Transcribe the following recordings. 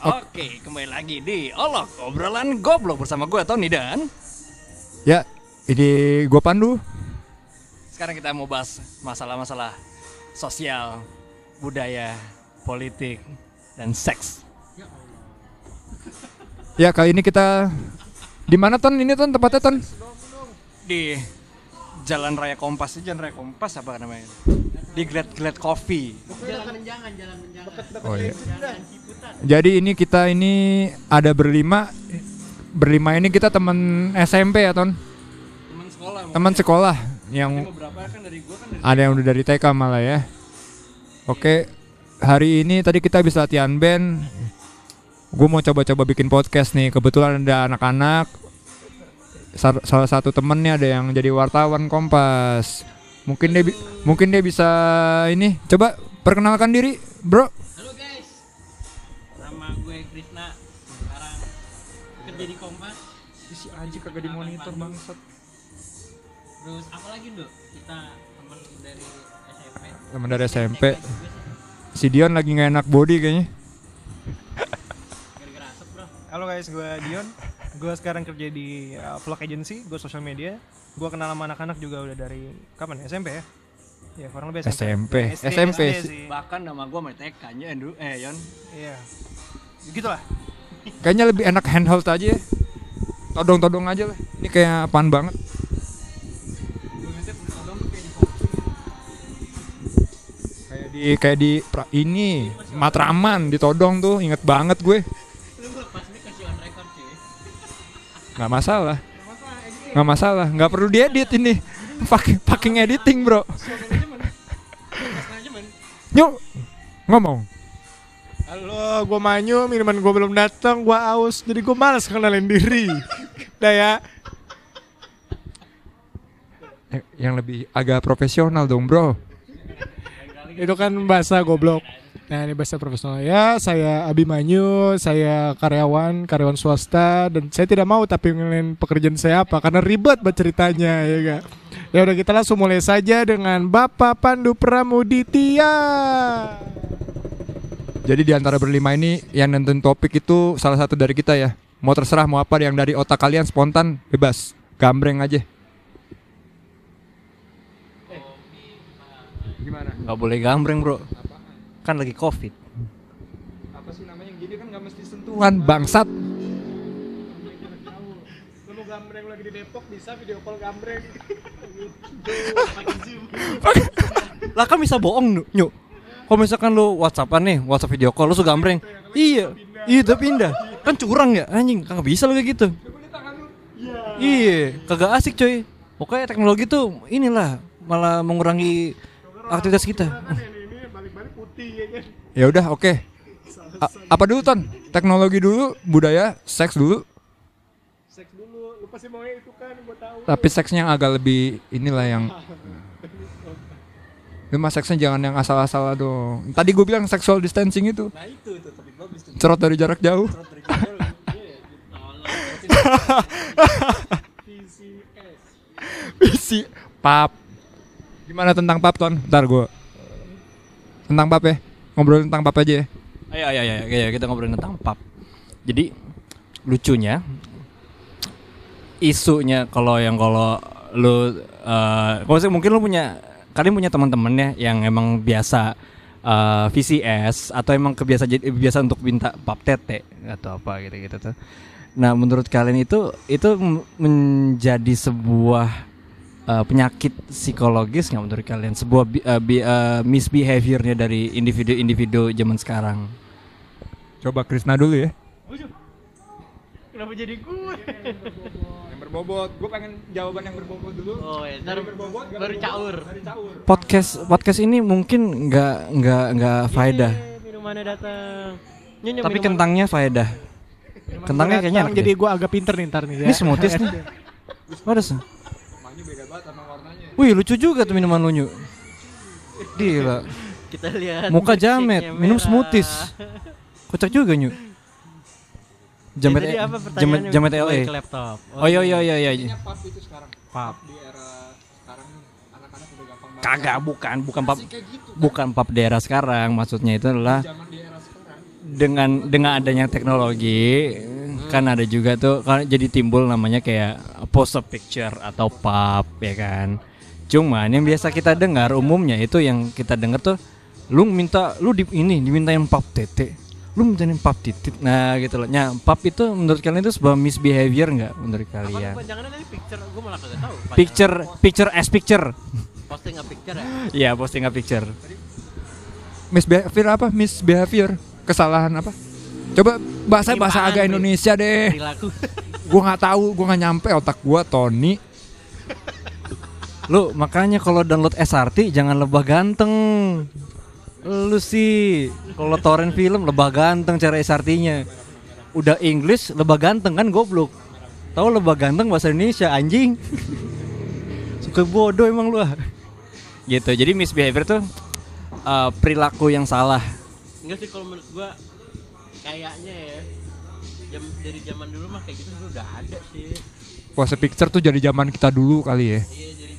Oke, kembali lagi di Olok Obrolan Goblok bersama gue Tony dan Ya, ini gua Pandu. sekarang kita mau bahas masalah-masalah sosial, budaya, politik, dan seks. Ya, kali ini kita di mana Ton? Ini Ton tempatnya Ton? Di Jalan Raya Kompas, Jalan Raya Kompas apa namanya? Di Glad Glad Coffee. Oh iya. Jadi ini kita ini ada berlima. Berlima ini kita teman SMP ya Ton? Teman sekolah. Teman sekolah yang kan dari gue kan dari ada yang udah dari TK malah ya. Oke, hari ini tadi kita bisa latihan band. Gue mau coba-coba bikin podcast nih. Kebetulan ada anak-anak. Salah satu temennya ada yang jadi wartawan Kompas. Mungkin dia mungkin dia bisa ini. Coba perkenalkan diri, bro. Halo guys, nama gue Krisna. Sekarang kerja di Kompas. Si Aji kagak dimonitor bangsat. Terus apa lagi dok? Kita teman dari SMP. Teman dari SMP. Si Dion lagi nggak enak body kayaknya. Halo guys, gue Dion. Gue sekarang kerja di uh, vlog agency, gue social media. Gue kenal sama anak-anak juga udah dari kapan ya? SMP ya? Ya, kurang lebih SMP. SD, SMP SD sih. sih. bahkan nama gue sama TK nya Andrew eh Yon. Iya. Gitulah. Kayaknya lebih enak handheld aja ya. Todong-todong aja lah. Ini kayak apaan banget. Kayak di kayak di pra- ini Matraman ditodong tuh inget banget gue. Nggak masalah. Nggak masalah. Nggak perlu diedit ini. Pakai pakai editing bro. Yuk ngomong. Halo, gue Manyu, minuman gue belum datang, gue aus, jadi gue malas kenalin diri. Udah ya. Yang lebih agak profesional dong bro. Itu kan bahasa goblok. Nah ini bahasa profesional ya. Saya Abimanyu, saya karyawan, karyawan swasta dan saya tidak mau tapi ngelain pekerjaan saya apa karena ribet buat ceritanya ya gak. Ya udah kita langsung mulai saja dengan Bapak Pandu Pramuditya. jadi di antara berlima ini yang nentuin topik itu salah satu dari kita ya mau terserah mau apa yang dari otak kalian spontan bebas gambreng aja gimana Gak boleh gambreng bro. Kan lagi covid. apa sih namanya gini kan nggak mesti sentuhan bangsat Lu mau gambreng lagi di Depok bisa video call gambreng. Lah kan bisa bohong Nyu. Kalau misalkan lu WhatsAppan nih, WhatsApp video call lu suka gambreng. Iya. Iya, udah pindah. Kan curang ya anjing, kagak bisa lu kayak gitu. Iya, kagak asik coy. Pokoknya teknologi tuh inilah malah mengurangi aktivitas kita. Putih ya kan. ya udah oke. A- apa dulu ton? Teknologi dulu budaya seks dulu. Seks dulu, lu pasti maunya itu kan gue tahu. tapi seksnya yang agak lebih inilah yang lu mah seksnya jangan yang asal-asal dong. Tadi gue bilang sexual distancing itu. Nah, itu tuh topik bagus tuh. cerot dari jarak jauh. Visi pap. Gimana tentang pap ton? Ntar gue tentang pap ya ngobrol tentang pap aja ya Ayo, ayo, ayo, kita ngobrolin tentang pub. Jadi lucunya isunya kalau yang kalau lu sih mungkin lu punya kalian punya teman-teman ya yang emang biasa eh, VCS atau emang kebiasa biasa untuk minta pap tete atau apa gitu-gitu tuh. Nah, menurut kalian itu itu menjadi sebuah eh, penyakit psikologis nggak menurut kalian? Sebuah bi- eh, bi- eh, misbehaviornya dari individu-individu zaman sekarang. Coba Krisna dulu ya. Kenapa jadi gue? yang berbobot. Gue pengen jawaban yang berbobot dulu. Oh ya, ntar baru caur. podcast podcast ini mungkin nggak nggak nggak faedah. Yeay, Minumannya datang. Tapi minuman- kentangnya faedah. Kentangnya kayaknya enak jadi gue agak pinter nih ntar nih ya. ini smoothies nih. Waduh, Wih lucu juga tuh minuman lu Nyu. Gila. Kita lihat Muka jamet, minum smoothies. Kocak juga Nyu. Ya, Jamet tadi apa jamet jamet Balik LA ke laptop. Oh iya iya iya iya. Pap itu sekarang. Pap di era sekarang anak-anak udah gampang Kagak bukan bukan pap bukan pap daerah sekarang. Maksudnya itu adalah zaman di era sekarang. dengan dengan adanya teknologi kan ada juga tuh kan jadi timbul namanya kayak pose picture atau pub ya kan. Cuman yang biasa kita dengar umumnya itu yang kita dengar tuh lu minta lu di ini dimintain pub tete lu mintain pub titit nah gitu loh nah pub itu menurut kalian itu sebuah misbehavior nggak menurut Apa kalian jangan ini picture? Gue malah kagak tahu. picture picture as picture posting a picture ya. Iya posting a picture Misbehavior apa? Misbehavior. Kesalahan apa? Coba bahasa bahasa agak. Indonesia deh. Gua nggak tahu, gua nggak nyampe otak gua Tony. Lu makanya kalau download SRT jangan lebah ganteng. Lu sih kalau torrent film lebah ganteng cara SRT-nya. Udah English lebah ganteng kan goblok. Tahu lebah ganteng bahasa Indonesia anjing. Suka bodoh emang lu ah. Gitu. Jadi misbehavior tuh uh, perilaku yang salah. Enggak sih kalau menurut gua kayaknya ya jam dari zaman dulu mah kayak gitu udah ada sih. Pose picture tuh jadi zaman kita dulu kali ya. Iya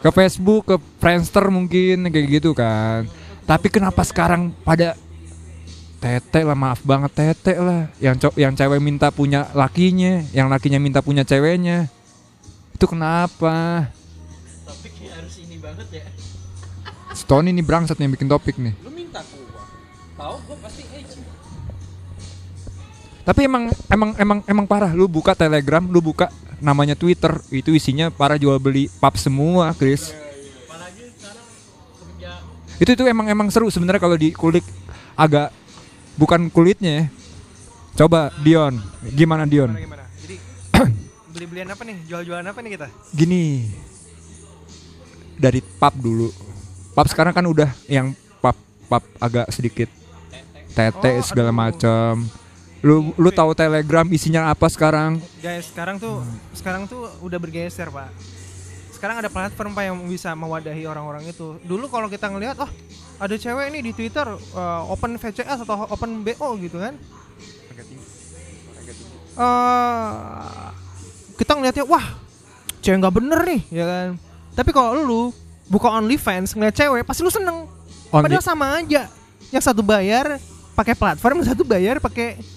Ke Facebook, ke Friendster mungkin kayak gitu kan. Tapi kenapa sekarang pada tete lah maaf banget tete lah yang co- yang cewek minta punya lakinya yang lakinya minta punya ceweknya itu kenapa Topiknya harus ini banget ya. Stone ini brangsat yang bikin topik nih Lu minta gua. Tahu gua pasti edgy. Tapi emang emang emang emang parah lu buka Telegram, lu buka namanya Twitter, itu isinya para jual beli pub semua, Chris. Itu itu emang emang seru sebenarnya kalau dikulik agak bukan kulitnya ya. Coba Dion, gimana Dion? Gimana gimana? Jadi beli-belian apa nih? Jual-jualan apa nih kita? Gini. Dari pub dulu. Pub sekarang kan udah yang pub pub agak sedikit tete Oh, segala macam. Lu lu tahu Telegram isinya apa sekarang? Guys, sekarang tuh sekarang tuh udah bergeser, Pak. Sekarang ada platform Pak yang bisa mewadahi orang-orang itu. Dulu kalau kita ngelihat, oh, ada cewek nih di Twitter uh, open VCS atau open BO gitu kan. Eh, kita ngeliatnya wah cewek nggak bener nih ya kan tapi kalau lu buka OnlyFans ngeliat cewek pasti lu seneng Only- padahal sama aja yang satu bayar pakai platform yang satu bayar pakai pa,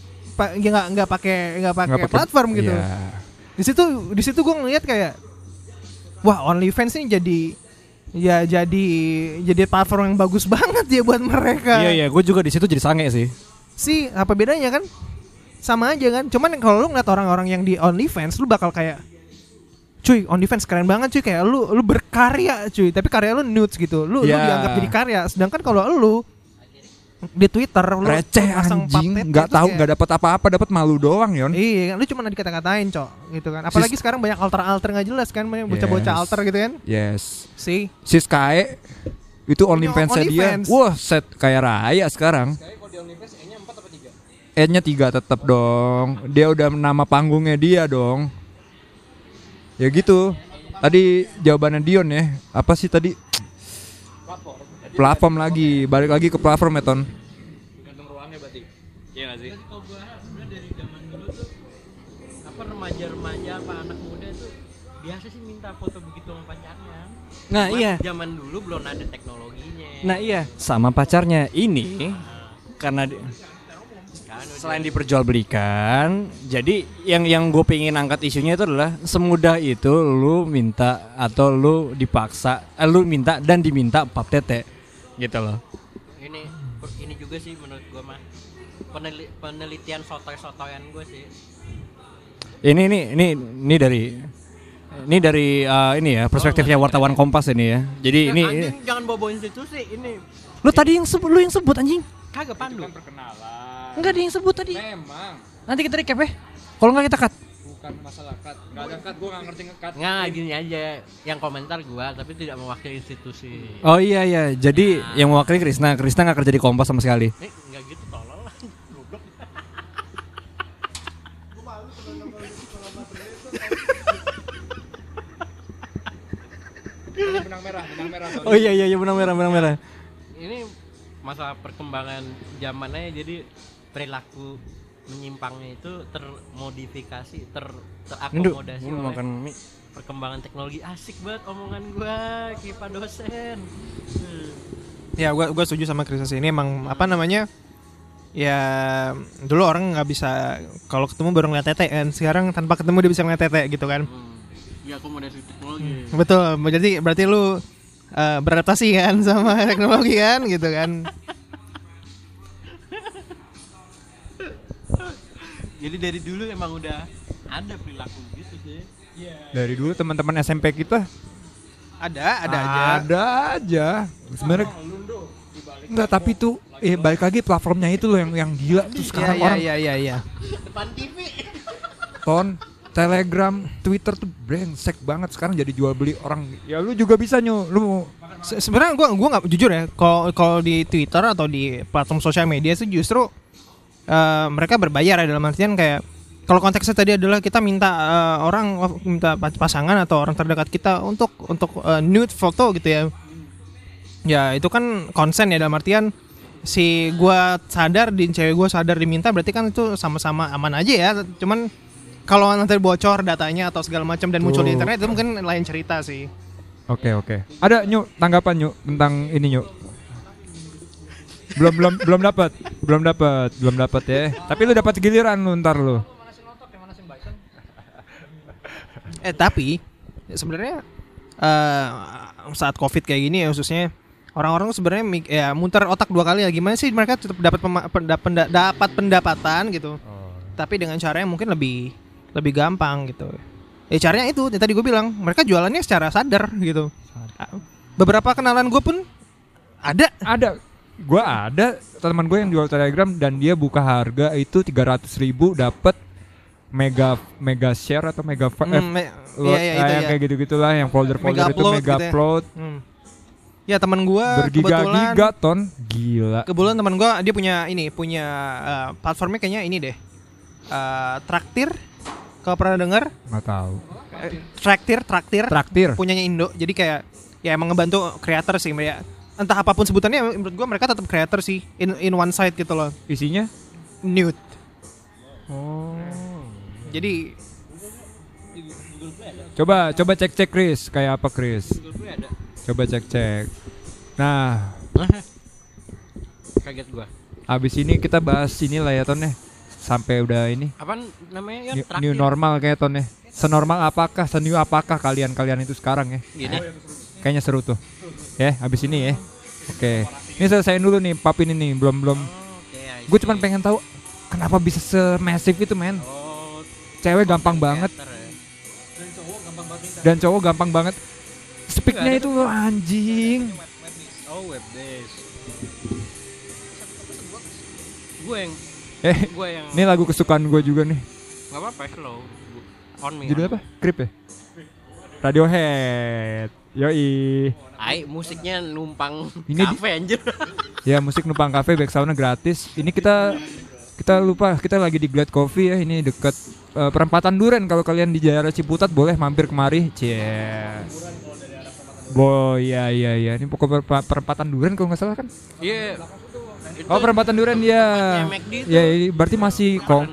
ya nggak nggak pakai nggak pakai platform gitu. Iya. di situ di situ gue ngeliat kayak wah OnlyFans ini jadi ya jadi jadi platform yang bagus banget ya buat mereka. Iya iya, gue juga di situ jadi sange sih. sih apa bedanya kan? Sama aja kan? Cuman kalau lu ngeliat orang-orang yang di OnlyFans lu bakal kayak cuy OnlyFans keren banget cuy. Kayak lu lu berkarya cuy. Tapi karya lu nudes gitu. Lu lu Ya. dianggap jadi karya. Sedangkan kalau lu di Twitter lu receh pasang anjing. patet nggak itu tahu kayak- nggak dapat apa-apa dapat malu doang yon. Iya, lu cuma dikata-katain, Cok, gitu kan. Apalagi sekarang banyak alter-alter nggak jelas kan, banyak bocah-bocah Yes. alter gitu kan. yes. Si, si Sky itu OnlyFans dia. OnlyFans. wah set kayak raya sekarang. E-nya tiga? Tetap dong. Dia udah nama panggungnya dia dong. Ya gitu. Tadi jawabannya Dion ya. Apa sih tadi platform lagi. Balik lagi ke platform ya Ton. Iya gak sih? Kalau gua sebenarnya dari zaman dulu tuh apa remaja-remaja apa anak muda tuh biasa sih minta foto begitu sama pacarnya. Nah Cuman iya, Zaman dulu belum ada teknologinya. nah iya. Sama pacarnya. Ini karena di- selain diperjualbelikan, jadi yang yang gue pengen angkat isunya itu adalah semudah itu lu minta atau lu dipaksa, eh, lu minta dan diminta pap tete, gitu loh. ini ini juga sih menurut gua mah peneli- penelitian sotoy-sotoyan gue sih. Ini ini ini ini dari ini dari eh, ini ya perspektifnya wartawan Kompas ini ya. Jadi Ya, ini, anjing, ini jangan bawa institusi ini lu tadi yang sebut lu yang sebut anjing. kagak pandu. Enggak ada yang sebut tadi. memang Nanti kita recap ya. Kalau nggak kita cut. Bukan masalah cut nggak ada cut gue nggak ngerti ngekat Nggak gini aja yang komentar gua tapi tidak mewakili institusi. Oh iya iya. Jadi yang mewakili Krisna, Krisna nggak kerja di Kompas sama sekali. Nih nggak gitu tolol lah. Goblok. benang merah benang merah Oh iya iya iya benang merah benang merah. Ini masa perkembangan zamannya jadi perilaku menyimpangnya itu termodifikasi, ter Ndu, terakomodasi gua oleh makan mie. perkembangan teknologi asik banget omongan gua kipa dosen. Hmm. Ya, gua gua setuju sama Chris ini emang apa namanya? Ya dulu orang nggak bisa kalau ketemu baru ngeliat tete kan. Sekarang tanpa ketemu dia bisa ngeliat tete gitu kan. Ya akomodasi teknologi. Betul. Jadi berarti lu eh, beradaptasi kan sama teknologi kan gitu kan. Jadi dari dulu emang udah ada perilaku gitu sih. Dari dulu teman-teman SMP kita Ada, ada aja. Ada aja. Sebenarnya Enggak, tapi tuh eh balik lagi platformnya itu loh yang yang gila tuh Iya, sekarang iya, orang iya, iya, iya. Depan TV. ton Telegram, Twitter tuh brengsek banget sekarang jadi jual beli orang. Ya lu juga bisa nyu, lu Se- Sebenarnya gua gua nggak jujur ya. Kalau kalau di Twitter atau di platform sosial media sih justru eh, mereka berbayar ya dalam artian kayak kalau konteksnya tadi adalah kita minta eh, orang minta pas- pasangan atau orang terdekat kita untuk untuk eh, nude foto gitu ya. Ya itu kan konsen ya dalam artian si gua sadar di cewek gua sadar diminta berarti kan itu sama-sama aman aja ya. Cuman kalau nanti bocor datanya atau segala macam dan muncul di Tuh. internet itu mungkin lain cerita sih. Oke oke. Ada nyu tanggapan nyu tentang ini nyu. Belum belum belum dapat, belum dapat, belum dapat ya. Tapi lu dapat giliran lu ntar lu. Eh tapi sebenarnya eh saat covid kayak gini ya khususnya orang-orang tuh sebenarnya ya muter otak dua kali ya. Gimana sih mereka tetap dapat pema- penda- penda- dapat pendapatan gitu. Tapi dengan cara yang mungkin lebih lebih gampang gitu. Ya caranya itu yang tadi gue bilang mereka jualannya secara sadar gitu. Beberapa kenalan gue pun ada. Ada gua ada teman gue yang jual Telegram dan dia buka harga itu 300.000 ribu dapat mega mega share atau mega fa- eh, me- iya, iya, ah, itu yang ya. kayak gitu-gitulah yang folder-folder Mega itu upload mega gitu ya. upload. Hmm. ya teman gue kebetulan bergiga-giga ton. Gila. kebetulan teman gue dia punya ini punya eh, platformnya kayaknya ini deh. Eh, traktir. Kalau pernah dengar nggak tahu. Eh, traktir traktir. Traktir. Punyanya Indo. Jadi kayak ya emang ngebantu creator sih ya entah apa pun sebutannya menurut gua mereka tetap creator sih in in one side gitu loh. Isinya? Nude. Oh. Jadi coba coba cek cek Chris. Kayak apa Chris? Coba cek cek nah. Kaget gua. abis ini kita bahas ini lah ya ton ya. Sampai udah ini. Apaan namanya ya? new, new normal kayak ton ya. Senormal apakah seniu apakah kalian kalian itu sekarang ya? Gini. kayaknya seru tuh ya habis ini ya. Oke. Ini selesaiin dulu nih pap ini nih belum belum. Gue see. cuman pengen tahu kenapa bisa semasif itu men? Oh, cewek gampang banget. ya. dan cowok gampang banget speaknya itu loh, anjing. Oh, web. Gue yang eh gue yang ini lagu kesukaan gue juga nih. Nggak apa-apa slow. On me. judulnya apa? Creep ya? Radiohead. Yoi Ai, musiknya numpang Ini kafe anjir. ya musik numpang cafe back soundnya gratis ini kita kita lupa kita lagi di Glad Coffee ya ini deket eh, perempatan Duren kalau kalian di daerah Ciputat boleh mampir kemari cie Boy, ya ya ya. Ini pokok perempa- perempatan Duren kalau nggak salah kan? Iya. Itu Oh, perempatan Duren ya. Ya, berarti masih Duren.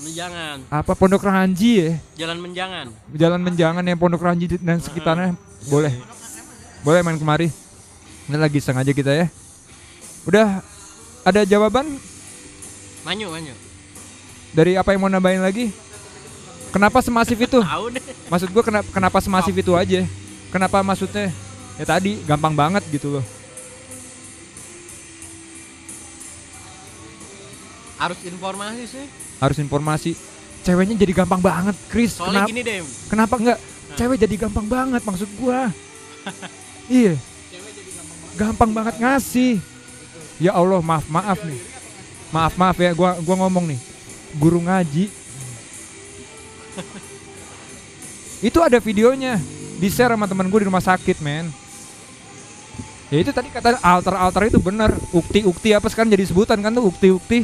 Menjangan, apa Pondok Ranji ya? jalan menjangan. Jalan Menjangan yang Pondok Ranji dan sekitarnya boleh. Boleh main kemari. Ini lagi sengaja kita ya. Udah ada jawaban Manyu, manyu. dari apa yang mau nambahin lagi? Kenapa semasif itu? Maksud gua kenapa kenapa semasif itu aja? Kenapa maksudnya? Ya tadi gampang banget gitu loh. Harus informasi sih. Harus informasi. Ceweknya jadi gampang banget, Chris. Soalnya Kenapa? gini deh. Kenapa enggak? Cewek jadi gampang banget maksud gua. iya. Gampang banget ngasih. Ya Allah, maaf maaf nih. Maaf maaf ya, gua gua ngomong nih. Guru ngaji. itu ada videonya. Di share sama teman gue di rumah sakit, men. Ya itu tadi kata alter-alter itu bener Ukti-ukti apa sekarang jadi sebutan kan tuh ukti-ukti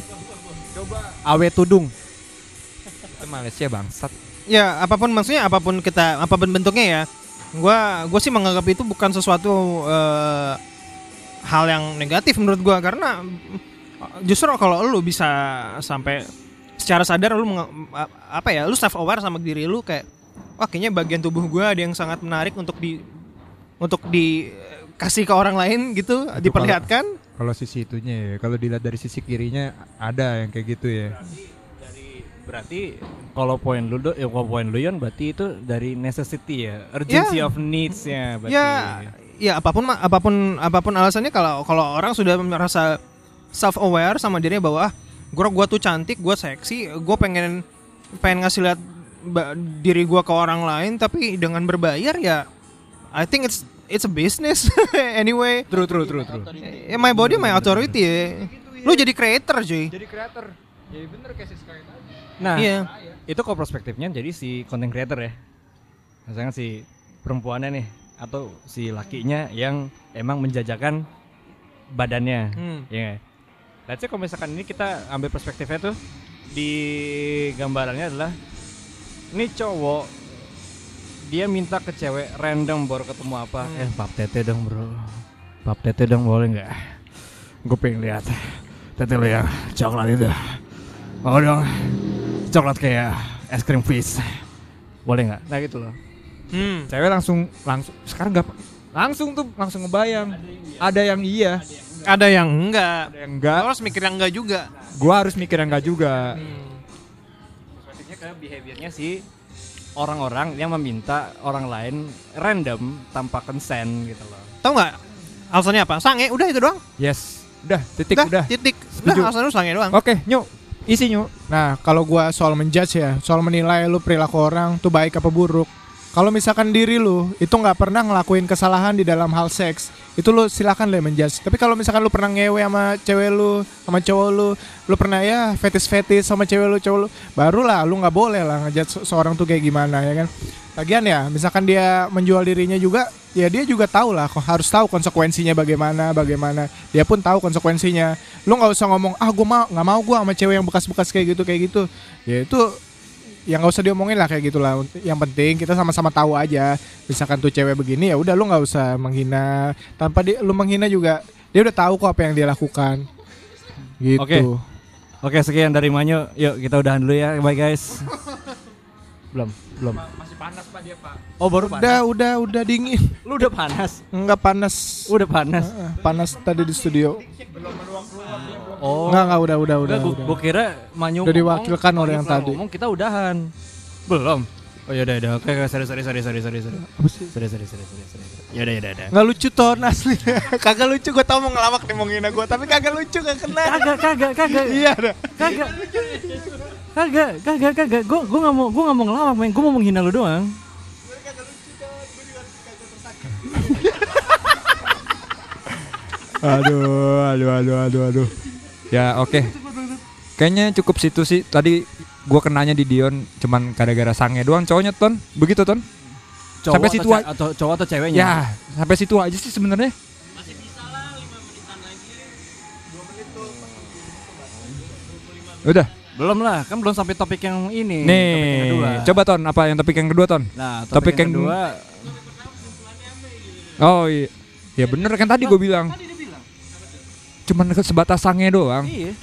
awe tudung Itu Malaysia bangsat ya apa pun maksudnya apa pun kita apa pun bentuknya ya gua gue sih menganggap itu bukan sesuatu eh, hal yang negatif menurut gua karena mm, justru kalau lu bisa sampai secara sadar lu apa ya lu self aware sama diri lu kayak wah kayaknya bagian tubuh gua ada yang sangat menarik untuk di untuk di kasih ke orang lain gitu diperlihatkan Kalau sisi itunya ya, kalau dilihat dari sisi kirinya ada yang kayak gitu ya. Berarti kalau poin lu do, ya kalau poin lu Yon berarti itu dari necessity ya, urgency Ya. of needs ya berarti. ya ya apa pun apa pun apa pun alasannya kalau kalau orang sudah merasa self aware sama dirinya bahwa ah gua gua tuh cantik gua seksi gua pengen pengen ngasih lihat diri gua ke orang lain tapi dengan berbayar ya I think it's it's a business anyway True true true true. Eh, my body my authority ya lu jadi creator cuy Jadi creator. Jadi bener kayak si Sky tadi. Nah, iya itu kok perspektifnya jadi si content creator ya. Misalnya si perempuannya nih atau si lakinya yang emang menjajakan badannya. Hmm. Ya. Let's say kalau misalkan ini kita ambil perspektifnya tuh di gambarannya adalah ini cowok dia minta ke cewek random baru ketemu apa Hmm. eh pap tete dong bro pap tete dong boleh nggak gue pengen lihat tete lo yang coklat itu mau dong coklat kayak es krim fish boleh nggak nah gitu loh Hmm. Cewek langsung langsung sekarang nggak langsung tuh langsung ngebayang. Ada yang iya, ada yang enggak ada yang enggak. Lo harus mikir yang enggak juga Gua harus mikir yang enggak juga. Hmm. perspektifnya ke behaviornya si orang-orang yang meminta orang lain random tanpa consent gitu loh Tahu nggak alasannya apa? Sange, udah itu doang. Yes. Udah, titik udah. Titik. Setuju. Udah alasannya sange doang. Oke, nyuk. Isi nyuk. Nah, kalau gua soal menjudge ya, soal menilai lu perilaku orang tuh baik apa buruk. Kalau misalkan diri lu itu nggak pernah ngelakuin kesalahan di dalam hal seks, itu lu silakan deh menjudge. Tapi kalau misalkan lu pernah ngewe sama cewek lu, sama cowok lu, lu pernah ya fetis-fetis sama cewek lu, cowok lu, barulah lu nggak boleh lah ngejudge se- seorang tuh kayak gimana ya kan. Lagian ya, misalkan dia menjual dirinya juga, ya dia juga tahu lah, harus tahu konsekuensinya bagaimana, bagaimana. Dia pun tahu konsekuensinya. Lu nggak usah ngomong, ah gue mau nggak mau gue sama cewek yang bekas-bekas kayak gitu kayak gitu. Ya itu yang nggak usah diomongin lah kayak gitulah. Yang penting kita sama-sama tahu aja. Misalkan tuh cewek begini ya udah lu nggak usah menghina. Tanpa di, lu menghina juga dia udah tahu kok apa yang dia lakukan. Gitu. Oke. oke sekian dari Manyo yuk kita udahan dulu ya bye guys belum belum Masih panas Pak dia, Pak. oh baru Udah, panas udah, udah dingin. lu udah panas Enggak panas. udah panas Heeh, panas tadi di studio. Oh Enggak, enggak, udah, udah, udah. Udah, gua, udah. gua kira Manyu Udah ngomong, diwakilkan oleh yang tadi. ngomong kita udahan. Belum. Oh ya udah udah. Oke, oke, sorry sorry sorry sorry sorry sorry. Apa sih? Sorry sorry sorry sorry sorry. Ya udah ya udah udah. Nggak lucu ton asli. kagak lucu gue tau mau ngelawak nih mau ngina gue tapi kagak lucu gak kena. Kagak kagak kagak. iya dah. Kagak. Kagak kagak kagak. Gua gua enggak mau gua enggak mau ngelawak, main. Gua mau menghina lu doang. Aduh, aduh, aduh, aduh, aduh. Ya, oke. Kayaknya cukup situ sih. Tadi gua kenanya di Dion cuman gara-gara sange doang cowoknya Ton. Begitu Ton? Cowok Sampai atau situ ce- aja. atau cowok atau ceweknya? Ya, sampai situ aja sih sebenarnya. Udah. Belum lah, kan belum sampai topik yang ini. topik yang Nih, kedua. coba Ton, apa yang topik yang kedua Ton? Nah, topik topik, yang, yang- kedua Oh iya. Ya bener kan tadi gue bilang. Cuman sebatas sange doang. iya.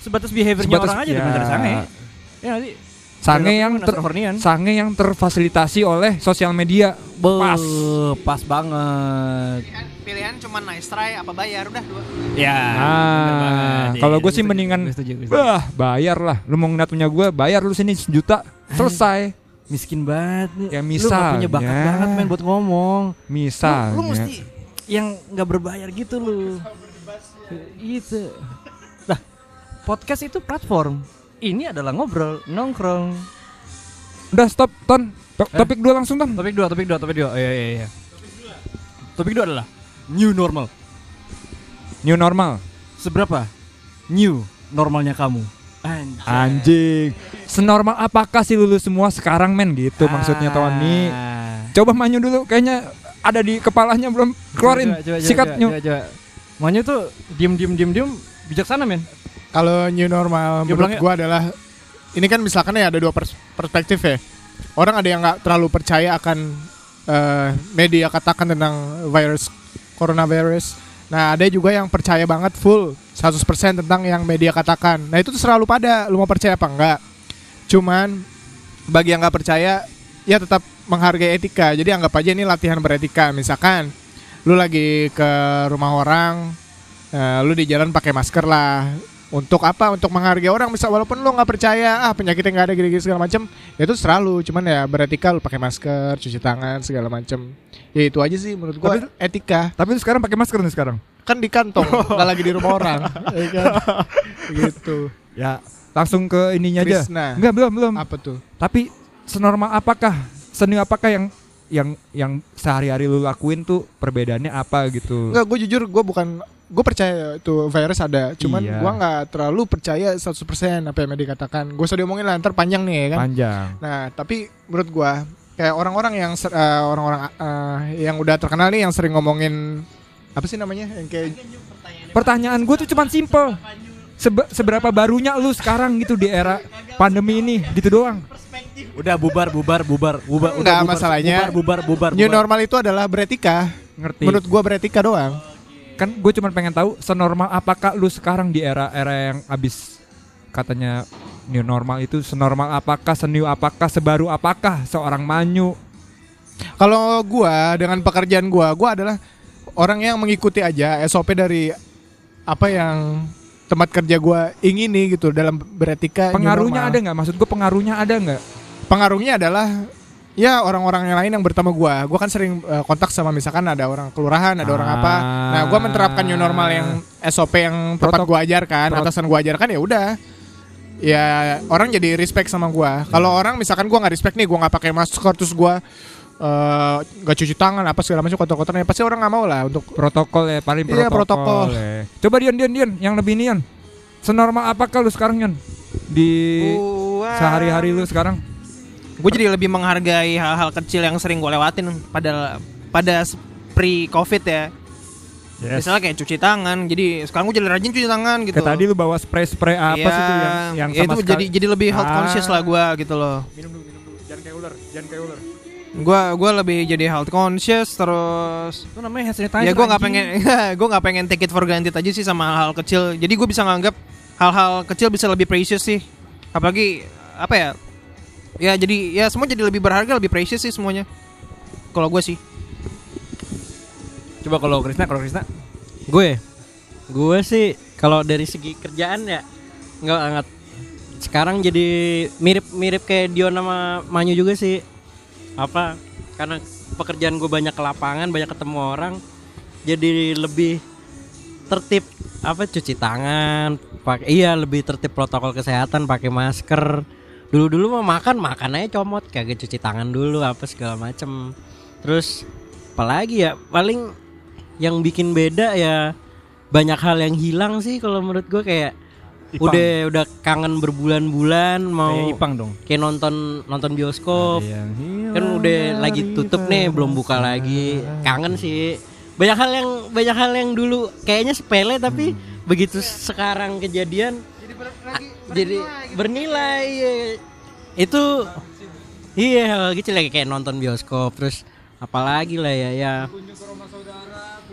Sebatas behaviornya Sebatas- orang aja udah ya. bener sange. Ya nanti Sange yang ter, hornian. sange yang terfasilitasi oleh sosial media. Pas. Pas banget. Pilihan cuma nice try apa bayar udah dua. Ya. Nah, kalau Iya, gue sih setuju, mendingan. Wah, bayar lah. Lu mau ngeliat punya gue, bayar lu sini sejuta. Selesai. miskin banget nih. Ya, Lu gak punya bakat banget men buat ngomong. Misalnya. Lu, lu mesti yang nggak berbayar gitu lu. Gitu. Lah, podcast itu platform. Ini adalah ngobrol, nongkrong. Udah stop, Ton. To- Eh? Topik dua langsung, Ton. Topik dua, topik dua, topik dua. Oh, iya, iya, iya. Topik dua adalah new normal. New normal. Seberapa new normalnya kamu? Anjay. Anjing. Senormal apakah sih lulus semua sekarang, men? Gitu maksudnya, Tony. Ah. Coba manyu dulu, kayaknya ada di kepalanya belum keluarin. Coba, coba, coba, Sikat, coba, Nyu. coba, coba. Manyu tuh diem diem diem diem bijaksana men. Kalau new normal Ya, menurut gue adalah ini kan misalkan ya ada dua pers- perspektif ya. Orang ada yang nggak terlalu percaya akan eh, media katakan tentang virus coronavirus. Nah ada juga yang percaya banget full 100% tentang yang media katakan. Nah itu terserah lu pada, lu mau percaya apa enggak. Cuman bagi yang nggak percaya ya tetap menghargai etika. Jadi anggap aja ini latihan beretika. Misalkan lu lagi ke rumah orang, eh, lu di jalan pakai masker lah. Untuk apa? Untuk menghargai orang bisa walaupun lu nggak percaya ah penyakitnya nggak ada gini-gini segala macam, ya itu selalu. Cuman ya beretika lu pakai masker, cuci tangan segala macam. Ya itu aja sih menurut gua Tapi- etika. Tapi lu sekarang pakai masker nih sekarang. Kan di kantong, nggak lagi di rumah orang. ya kan? gitu. Ya, langsung ke ininya aja. Krisna. Enggak, belum, belum. Apa tuh? Tapi senormal apakah seni apakah yang yang yang sehari-hari lu lakuin tuh perbedaannya apa gitu? Enggak, gue jujur gue bukan gue percaya itu virus ada, cuman Iya. gua nggak terlalu percaya 100% apa yang dikatakan. Gue usah diomongin lah, ntar panjang nih ya kan. Panjang. Nah, tapi menurut gua kayak orang-orang yang eh, orang-orang eh, yang udah terkenal nih yang sering ngomongin apa sih namanya? Yang kayak Pertanyaan gue tuh cuman simple. Sebe- seberapa barunya lu sekarang gitu di era pandemi ini gitu doang. Udah bubar bubar bubar bubar. Enggak, udah bubar, masalahnya bubar bubar bubar. new bubar. normal itu adalah beretika. Ngerti? Menurut gua beretika doang. kan gue cuman pengen tahu senormal apakah lu sekarang di era-era yang abis katanya new normal itu senormal apakah seniu apakah sebaru apakah seorang manyu Kalau gua dengan pekerjaan gua, gua adalah orang yang mengikuti aja SOP dari apa yang tempat kerja gua ingini gitu dalam beretika. pengaruhnya ada nggak maksud gue pengaruhnya ada nggak Pengaruhnya adalah ya orang-orang yang lain yang bertemu gua. Gua kan sering eh, kontak sama misalkan ada orang kelurahan, ada orang apa. Nah, gua menerapkan new normal yang SOP yang tempat Protok- gua ajarkan, prot- atasan gua ajarkan ya udah. Ya orang jadi respect sama gua. Kalau orang misalkan gua nggak respect nih, gua nggak pakai masker terus gua eh, nggak cuci tangan apa segala macam kotor-kotor ya pasti orang nggak mau lah untuk protokol ya paling Iya, protokol, protokol. ya. coba Dion Dion Dion yang lebih Nian senormal apakah lu sekarang Yon? Di sehari-hari lu sekarang? Gue jadi lebih menghargai hal-hal kecil yang sering gue lewatin pada pada pre covid ya. Misalnya kayak cuci tangan jadi sekarang gue jadi rajin cuci tangan gitu. Kayak tadi lu bawa spray-spray apa Iya, sih tuh yang yang ya sama itu sekali- jadi jadi lebih health Ah. conscious lah gue gitu loh. Minum dulu minum dulu. Jangan kayak ular jangan kayak ular gue gue lebih jadi health conscious terus Itu namanya hand sanitizer. ya gue nggak pengen gue nggak pengen take it for granted aja sih sama hal-hal kecil jadi gue bisa nganggap hal-hal kecil bisa lebih precious sih apalagi apa ya ya jadi ya semua jadi lebih berharga lebih precious sih semuanya kalau gue sih Coba kalau Krisna, kalau Krisna. Gue, gue sih kalau dari segi kerjaan ya nggak banget. Sekarang jadi mirip-mirip kayak Dion sama Manyu juga sih. Apa? Karena pekerjaan gue banyak ke lapangan, banyak ketemu orang, jadi lebih tertib. Apa cuci tangan, pakai iya lebih tertib protokol kesehatan, pakai masker. Dulu-dulu mau makan makan aja comot, kagak cuci tangan dulu apa segala macem. Terus apalagi ya paling yang bikin beda ya banyak hal yang hilang sih kalau menurut gue kayak Ipang. udah udah kangen berbulan-bulan mau Kayak Ipang dong. kayak nonton nonton bioskop kan udah lagi tutup nih belum buka lagi kangen sih banyak hal yang banyak hal yang dulu kayaknya sepele tapi begitu sekarang kejadian a- jadi bernilai iya. itu iya hal kecil lagi kayak nonton bioskop terus apalagi lah ya ya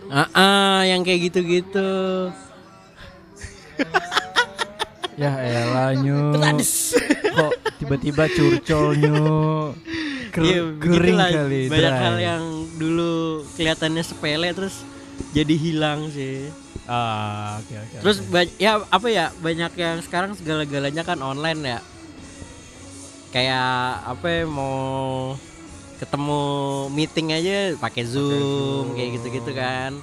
Ah, ah, yang kayak gitu-gitu. Ya elah nyu. Kok tiba-tiba curcol nyu. Iya, kering begitulah. kali. Banyak dry. hal yang dulu kelihatannya sepele terus jadi hilang sih. Ah, oke oke. Terus ba- ya apa ya banyak yang sekarang segala-galanya kan online ya. Kayak apa ya, mau ketemu meeting aja pakai Zoom kayak gitu-gitu kan.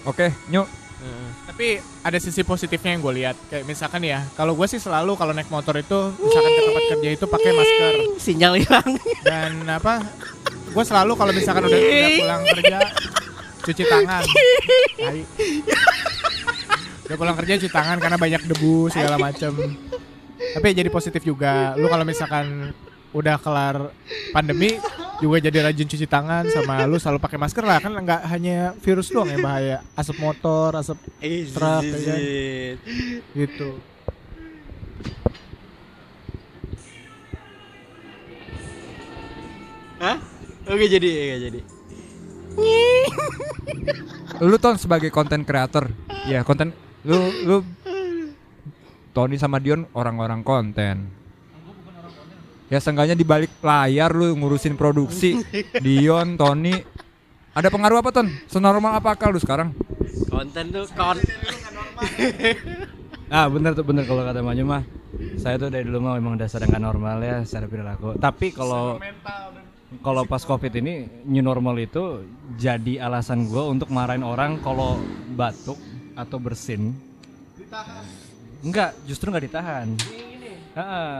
oke Nyu Heeh. Tapi ada sisi positifnya yang gue lihat. Kayak misalkan ya, kalau gue sih selalu kalau naik motor itu misalkan ke tempat kerja itu pakai masker Sinyal hilang. dan apa? Gue selalu kalau misalkan udah, udah pulang kerja cuci tangan. Tai. Udah pulang kerja cuci tangan karena banyak debu segala macem. Tapi jadi positif juga. Lu kalau misalkan udah kelar pandemi juga jadi rajin cuci tangan sama lu selalu pakai masker lah. Kan nggak hanya virus doang yang bahaya. Asap motor asap Truk, ya kan? gitu. Hah? Oke jadi oke jadi. lu ton sebagai konten creator. Ya konten lu lu. Tony sama Dion orang-orang konten ya seenggaknya di balik layar lu ngurusin produksi Dion Tony Ada pengaruh apa ton? Senormal apakah lu sekarang? Konten tuh kon Ah bener tuh bener kalau kata Manyu mah saya tuh dari dulu mah memang dasar nggak normal ya secara perilaku. Tapi kalau kalau pas covid ini new normal itu jadi alasan gue untuk marahin orang kalau batuk atau bersin. Enggak, justru nggak ditahan. Heeh.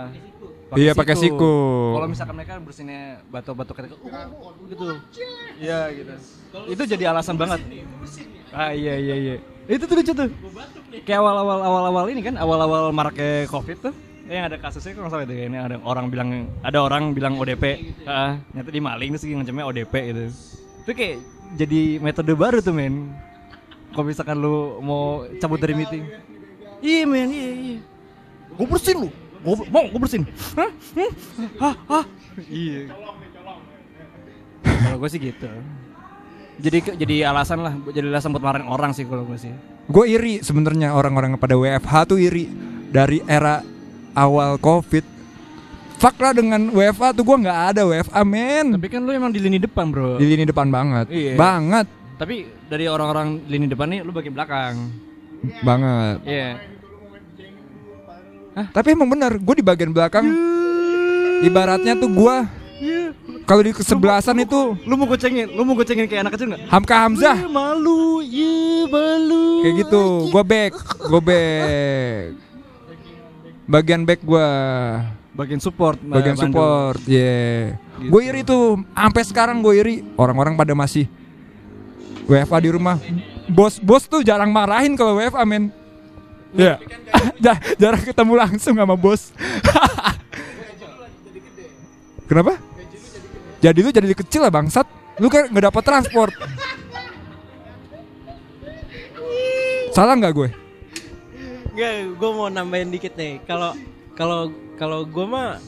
Iya, pakai siku. Kalau misalkan mereka bersinnya batuk-batuk ketika uh, gitu. Iya gitu. Itu jadi alasan banget. Ah iya iya iya. Itu tuh lucu tuh. Kayak awal-awal awal-awal ini kan, awal-awal maraknya Covid tuh. Yang ada kasusnya kalau nggak salah itu ini ada orang bilang ada orang bilang ODP, ah, nyata di maling terus ngecemnya ODP gitu. Itu kayak jadi metode baru tuh men. Kalau misalkan lu mau cabut dari meeting. Iya men, iya iya. Gue bersin lu. Gue mau gue bersin. Hah? Hah? Hah? Iya. Kalau gue sih gitu. Jadi jadi alasan lah, jadi alasan buat marahin orang sih kalau gue sih. Gue iri sebenarnya orang-orang pada WFH tuh iri dari era awal covid. Fuck lah dengan WFH tuh gue nggak ada WFH men. Tapi kan lu emang di lini depan bro. Di lini depan banget, Iya. banget, Tapi dari orang-orang lini depan nih lu bagian belakang. banget. Iya. Tapi emang bener, gue di bagian belakang. Ibaratnya tuh gue kalau di kesebelasan itu Lu mau gocengin, lu mau gocengin kayak anak kecil nggak? Hamka Hamzah Ih, malu, iya malu. kayak gitu. Gue back, gue back. Bagian back gue, Bagian support. Mbak bagian Pandu. support, yeah. Gitu. Gue iri tuh, sampai sekarang gue iri. Orang-orang pada masih WFA di rumah. Bos-bos tuh jarang marahin kalau WFA men. Ya, Ja- jarang ketemu langsung sama bos. Kenapa? Jadi lu jadi kecil lah bangsat. Lu kan nggak dapat transport. Salah nggak gue? Enggak, gue mau nambahin dikit nih. Kalau kalau kalau gue mah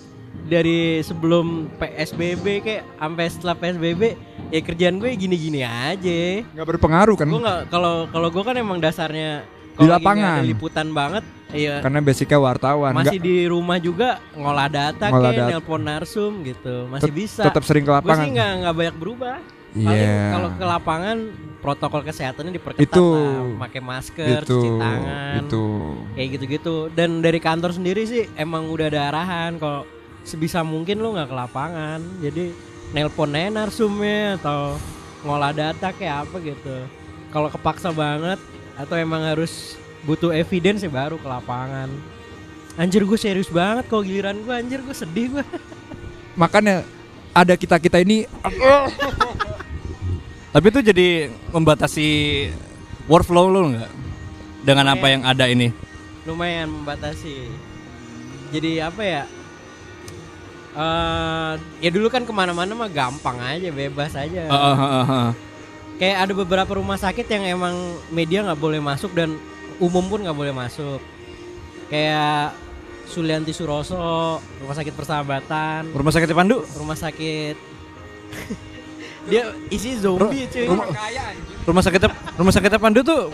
dari sebelum PSBB kayak sampai setelah PSBB ya kerjaan gue gini-gini aja. Nggak berpengaruh kan? Gue nggak kalau kalau gue kan emang dasarnya Di lapangan. ada liputan banget. Iya. Karena basicnya wartawan. Masih Nggak- di rumah juga ngolah data Ngolah kayak data. nelpon narsum gitu. Masih tet- bisa. Tetap sering ke Gue lapangan. sih nggak nggak banyak berubah. Iya. kalau ke lapangan protokol kesehatannya diperketat Itu. lah, pakai masker, itu, cuci tangan, itu. kayak gitu-gitu. Dan dari kantor sendiri sih emang udah ada arahan kalau sebisa mungkin lu nggak ke lapangan. Jadi nelpon aja narsumnya atau ngolah data kayak apa gitu. Kalau kepaksa banget atau emang harus butuh evidence ya baru ke lapangan. Anjir gue serius banget kalau giliran gue anjir gue sedih gue. Makanya ada kita kita ini Tapi itu jadi membatasi workflow lu nggak? Dengan apa Iya. yang ada ini? lumayan membatasi jadi apa ya eh ya dulu kan ke mana-mana mah gampang aja bebas aja Heeh, heeh, heeh. Kayak ada beberapa rumah sakit yang emang media nggak boleh masuk dan umum pun nggak boleh masuk kayak Sulianti Suroso rumah sakit persahabatan Rumah sakit Pandu? rumah sakit dia isi zombie cuy rumah- Rumah sakit rumah sakit Pandu tuh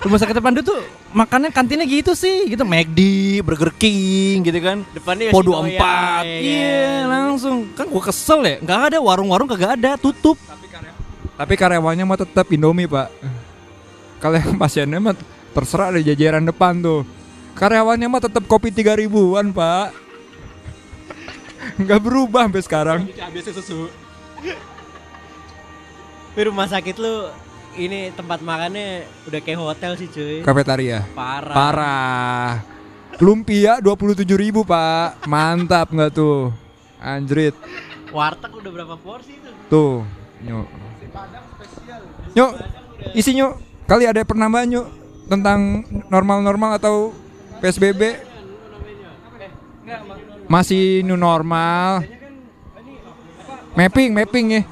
Rumah sakit Pandu tuh makannya kantinnya gitu sih, gitu McD, Burger King gitu kan. depannya Po Yoshinoya, 24. ya Iya, kan? langsung. Kan gua kesel ya. Enggak ada warung-warung kagak ada, tutup. tapi karyawannya mah tetap Indomie pak. Kalau yang pasiennya mah terserah di jajaran depan tuh. Karyawannya mah tetap kopi 3000 ribuan pak. Nggak berubah sampai sekarang. Tapi rumah sakit lu ini tempat makannya udah kayak hotel sih cuy. Kafetaria. Parah. Parah. Lumpia 27.000 ribu pak. Mantap nggak tuh? Anjrit. Warteg udah berapa porsi itu? Tuh. Nyok. Nyok. Isi nyok. Kali ada penambahan nyok tentang normal-normal atau PSBB. Masih new normal. Mapping, mapping ya.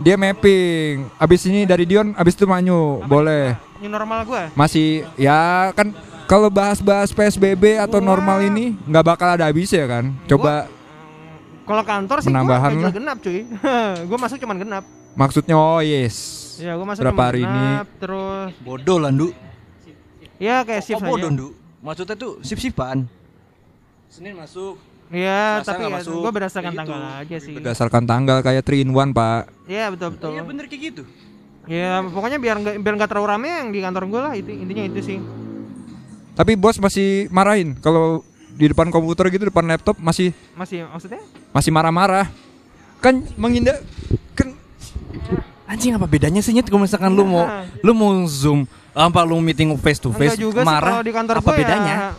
Dia mapping. Abis ini dari Dion, abis itu Manyu. Boleh. New normal gue. Masih ya kan kalau bahas-bahas PSBB atau normal ini nggak bakal ada habisnya kan. Coba Kalau kantor sih Penambahan gue lah. genap cuy. gue masuk cuman genap. maksudnya oh yes. Ya gue masuk Berapa cuman hari ini? genap, Terus Bodoh lah, Ndu. ya kayak shift Oh, bodoh, aja. Ndu. Maksudnya tuh sip-sipan. Senin masuk, Iya, tapi ya, masuk? gue berdasarkan Gitu. tanggal aja sih. Berdasarkan tanggal kayak 3 in 1 pak Iya betul betul. Iya bener kayak gitu. Ya pokoknya biar nggak biar nggak terlalu rame yang di kantor gue lah itu intinya itu sih. Tapi bos masih marahin kalau di depan komputer gitu depan laptop masih Masih maksudnya? masih marah-marah kan menghindar kan Anjing apa bedanya sih nyet kalau misalkan lu mau lu mau zoom apa lu meeting face to face juga sih marah kalau di kantor apa gue bedanya? ya.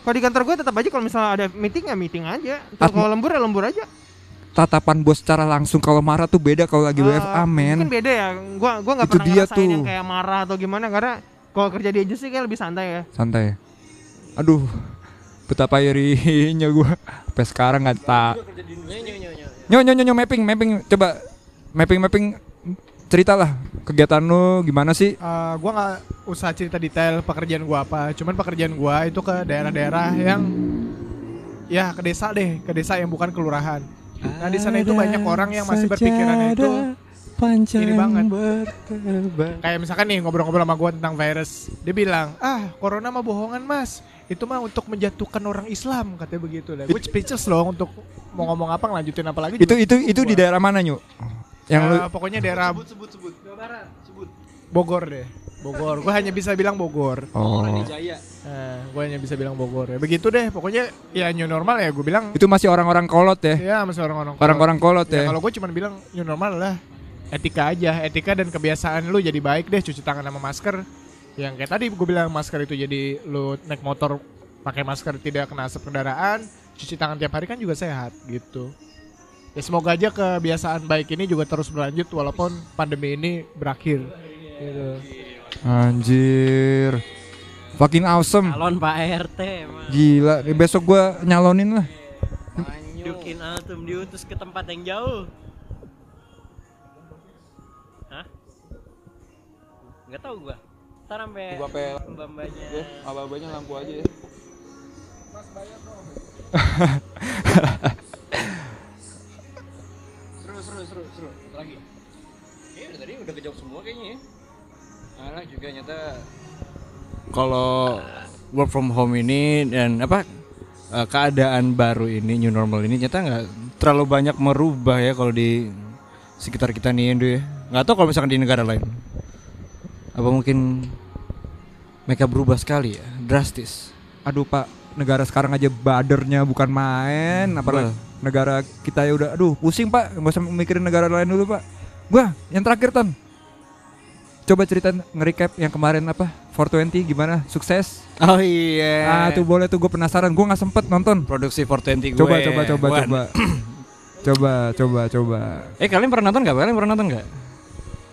Kalau di kantor gue tetap aja kalau misalnya ada meeting ya meeting aja. Kalau lembur ya lembur aja. tatapan bos secara langsung kalau marah tuh beda kalau lagi Eh, WFA men Mungkin beda ya. Gua gua nggak Itu pernah dia tuh. yang kayak marah atau gimana karena kalau kerja di agency kayak lebih santai ya. santai aduh betapa irinya gua. Sampai sekarang nggak tak nyo nyo nyo nyo mapping mapping. Coba mapping mapping. Ceritalah kegiatan lu gimana sih? Eh, gua nggak usah cerita detail pekerjaan gua apa, cuman pekerjaan gua itu ke daerah-daerah yang ya ke desa deh, ke desa yang bukan kelurahan. Nah di sana itu banyak orang yang masih berpikiran itu ini banget. Kayak misalkan nih ngobrol-ngobrol sama gua tentang virus, dia bilang ah corona mah bohongan mas, itu mah untuk menjatuhkan orang Islam katanya begitu lah. Gue speechless loh untuk mau ngomong apa ngelanjutin apa lagi. itu itu itu di daerah mana nyu yang lu Eh, pokoknya daerah Bogor deh. Bogor. Gue hanya bisa bilang Bogor. oh Nah, gue hanya bisa bilang Bogor ya. Begitu deh. Pokoknya ya new normal ya. Gue bilang. itu masih orang-orang kolot ya Ya masih orang-orang. orang-orang kolot Ya, ya kalau gue cuma bilang new normal lah. Etika aja. Etika dan kebiasaan lu jadi baik deh. Cuci tangan sama masker. Yang kayak tadi gue bilang masker itu jadi lu naik motor pakai masker tidak kena asap kendaraan. Cuci tangan tiap hari kan juga sehat gitu. Ya semoga aja kebiasaan baik ini juga terus berlanjut walaupun pandemi ini berakhir. Gitu. anjir fucking awesome Calon Pak RT emang. gila Nih, besok gua nyalonin lah Dukin Altum diutus ke tempat yang jauh. Hah? Nggak tahu gua. Ntar sampai mbak-mbaknya. abah-abahnya lampu aja ya Seru seru seru seru lagi. Iya tadi udah kejawab semua kayaknya ya. Anak juga nyata kalau work from home ini dan apa eh, keadaan baru ini new normal ini nyata nggak terlalu banyak merubah ya kalau di sekitar kita nih Indo ya. Nggak tahu kalau misalkan di negara lain. Apa mungkin mereka berubah sekali ya, drastis. aduh pak. Negara sekarang aja badernya bukan main. Apalagi negara kita ya udah aduh pusing pak. Nggak usah mikirin negara lain dulu pak. Gua yang terakhir ton. Coba cerita nge-recap yang kemarin apa? 420 gimana? Sukses? Oh iya. ah tuh boleh tuh gue penasaran. Gue nggak sempet nonton. Produksi 420 gue. coba coba coba coba. Coba coba coba. Eh kalian pernah nonton nggak? Kalian pernah nonton nggak?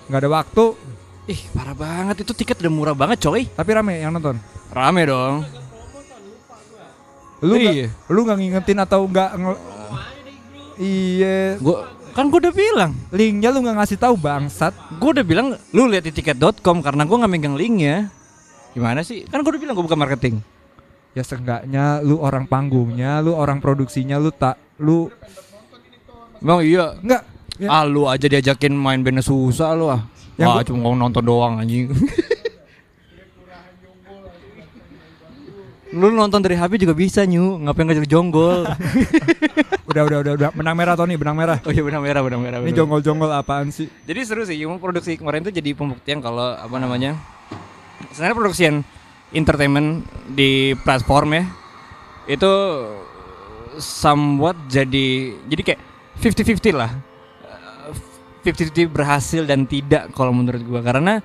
nggak ada waktu Ih parah banget itu tiket udah murah banget coy. tapi rame yang nonton Rame dong. lu Iya. lu nggak ngingetin atau nggak nge- iya Gua kan gue udah bilang, linknya lu nggak ngasih tahu bangsat gue udah bilang lu lihat di tiket.com karena gue nggak megang linknya. Gimana sih? Kan gue udah bilang gue bukan marketing. ya seenggaknya lu orang panggungnya lu orang produksinya lu tak lu Bang iya. nggak Ya. Ah lu aja diajakin main bandnya susah lu ah. Yang Wah gua- cuma nonton doang anjing. lu nonton dari HP juga bisa nyu, ngapain ngajak jonggol? udah udah udah udah benang merah Tony benang merah oh iya benang merah benang merah. ini benang merah. jonggol-jonggol apaan sih Jadi seru sih, yang produksi kemarin tuh jadi pembuktian kalau apa namanya. Sebenarnya produksian entertainment di platform ya itu somewhat jadi jadi kayak 50-50 lah. Eh, 50-50 berhasil dan tidak kalau menurut gua karena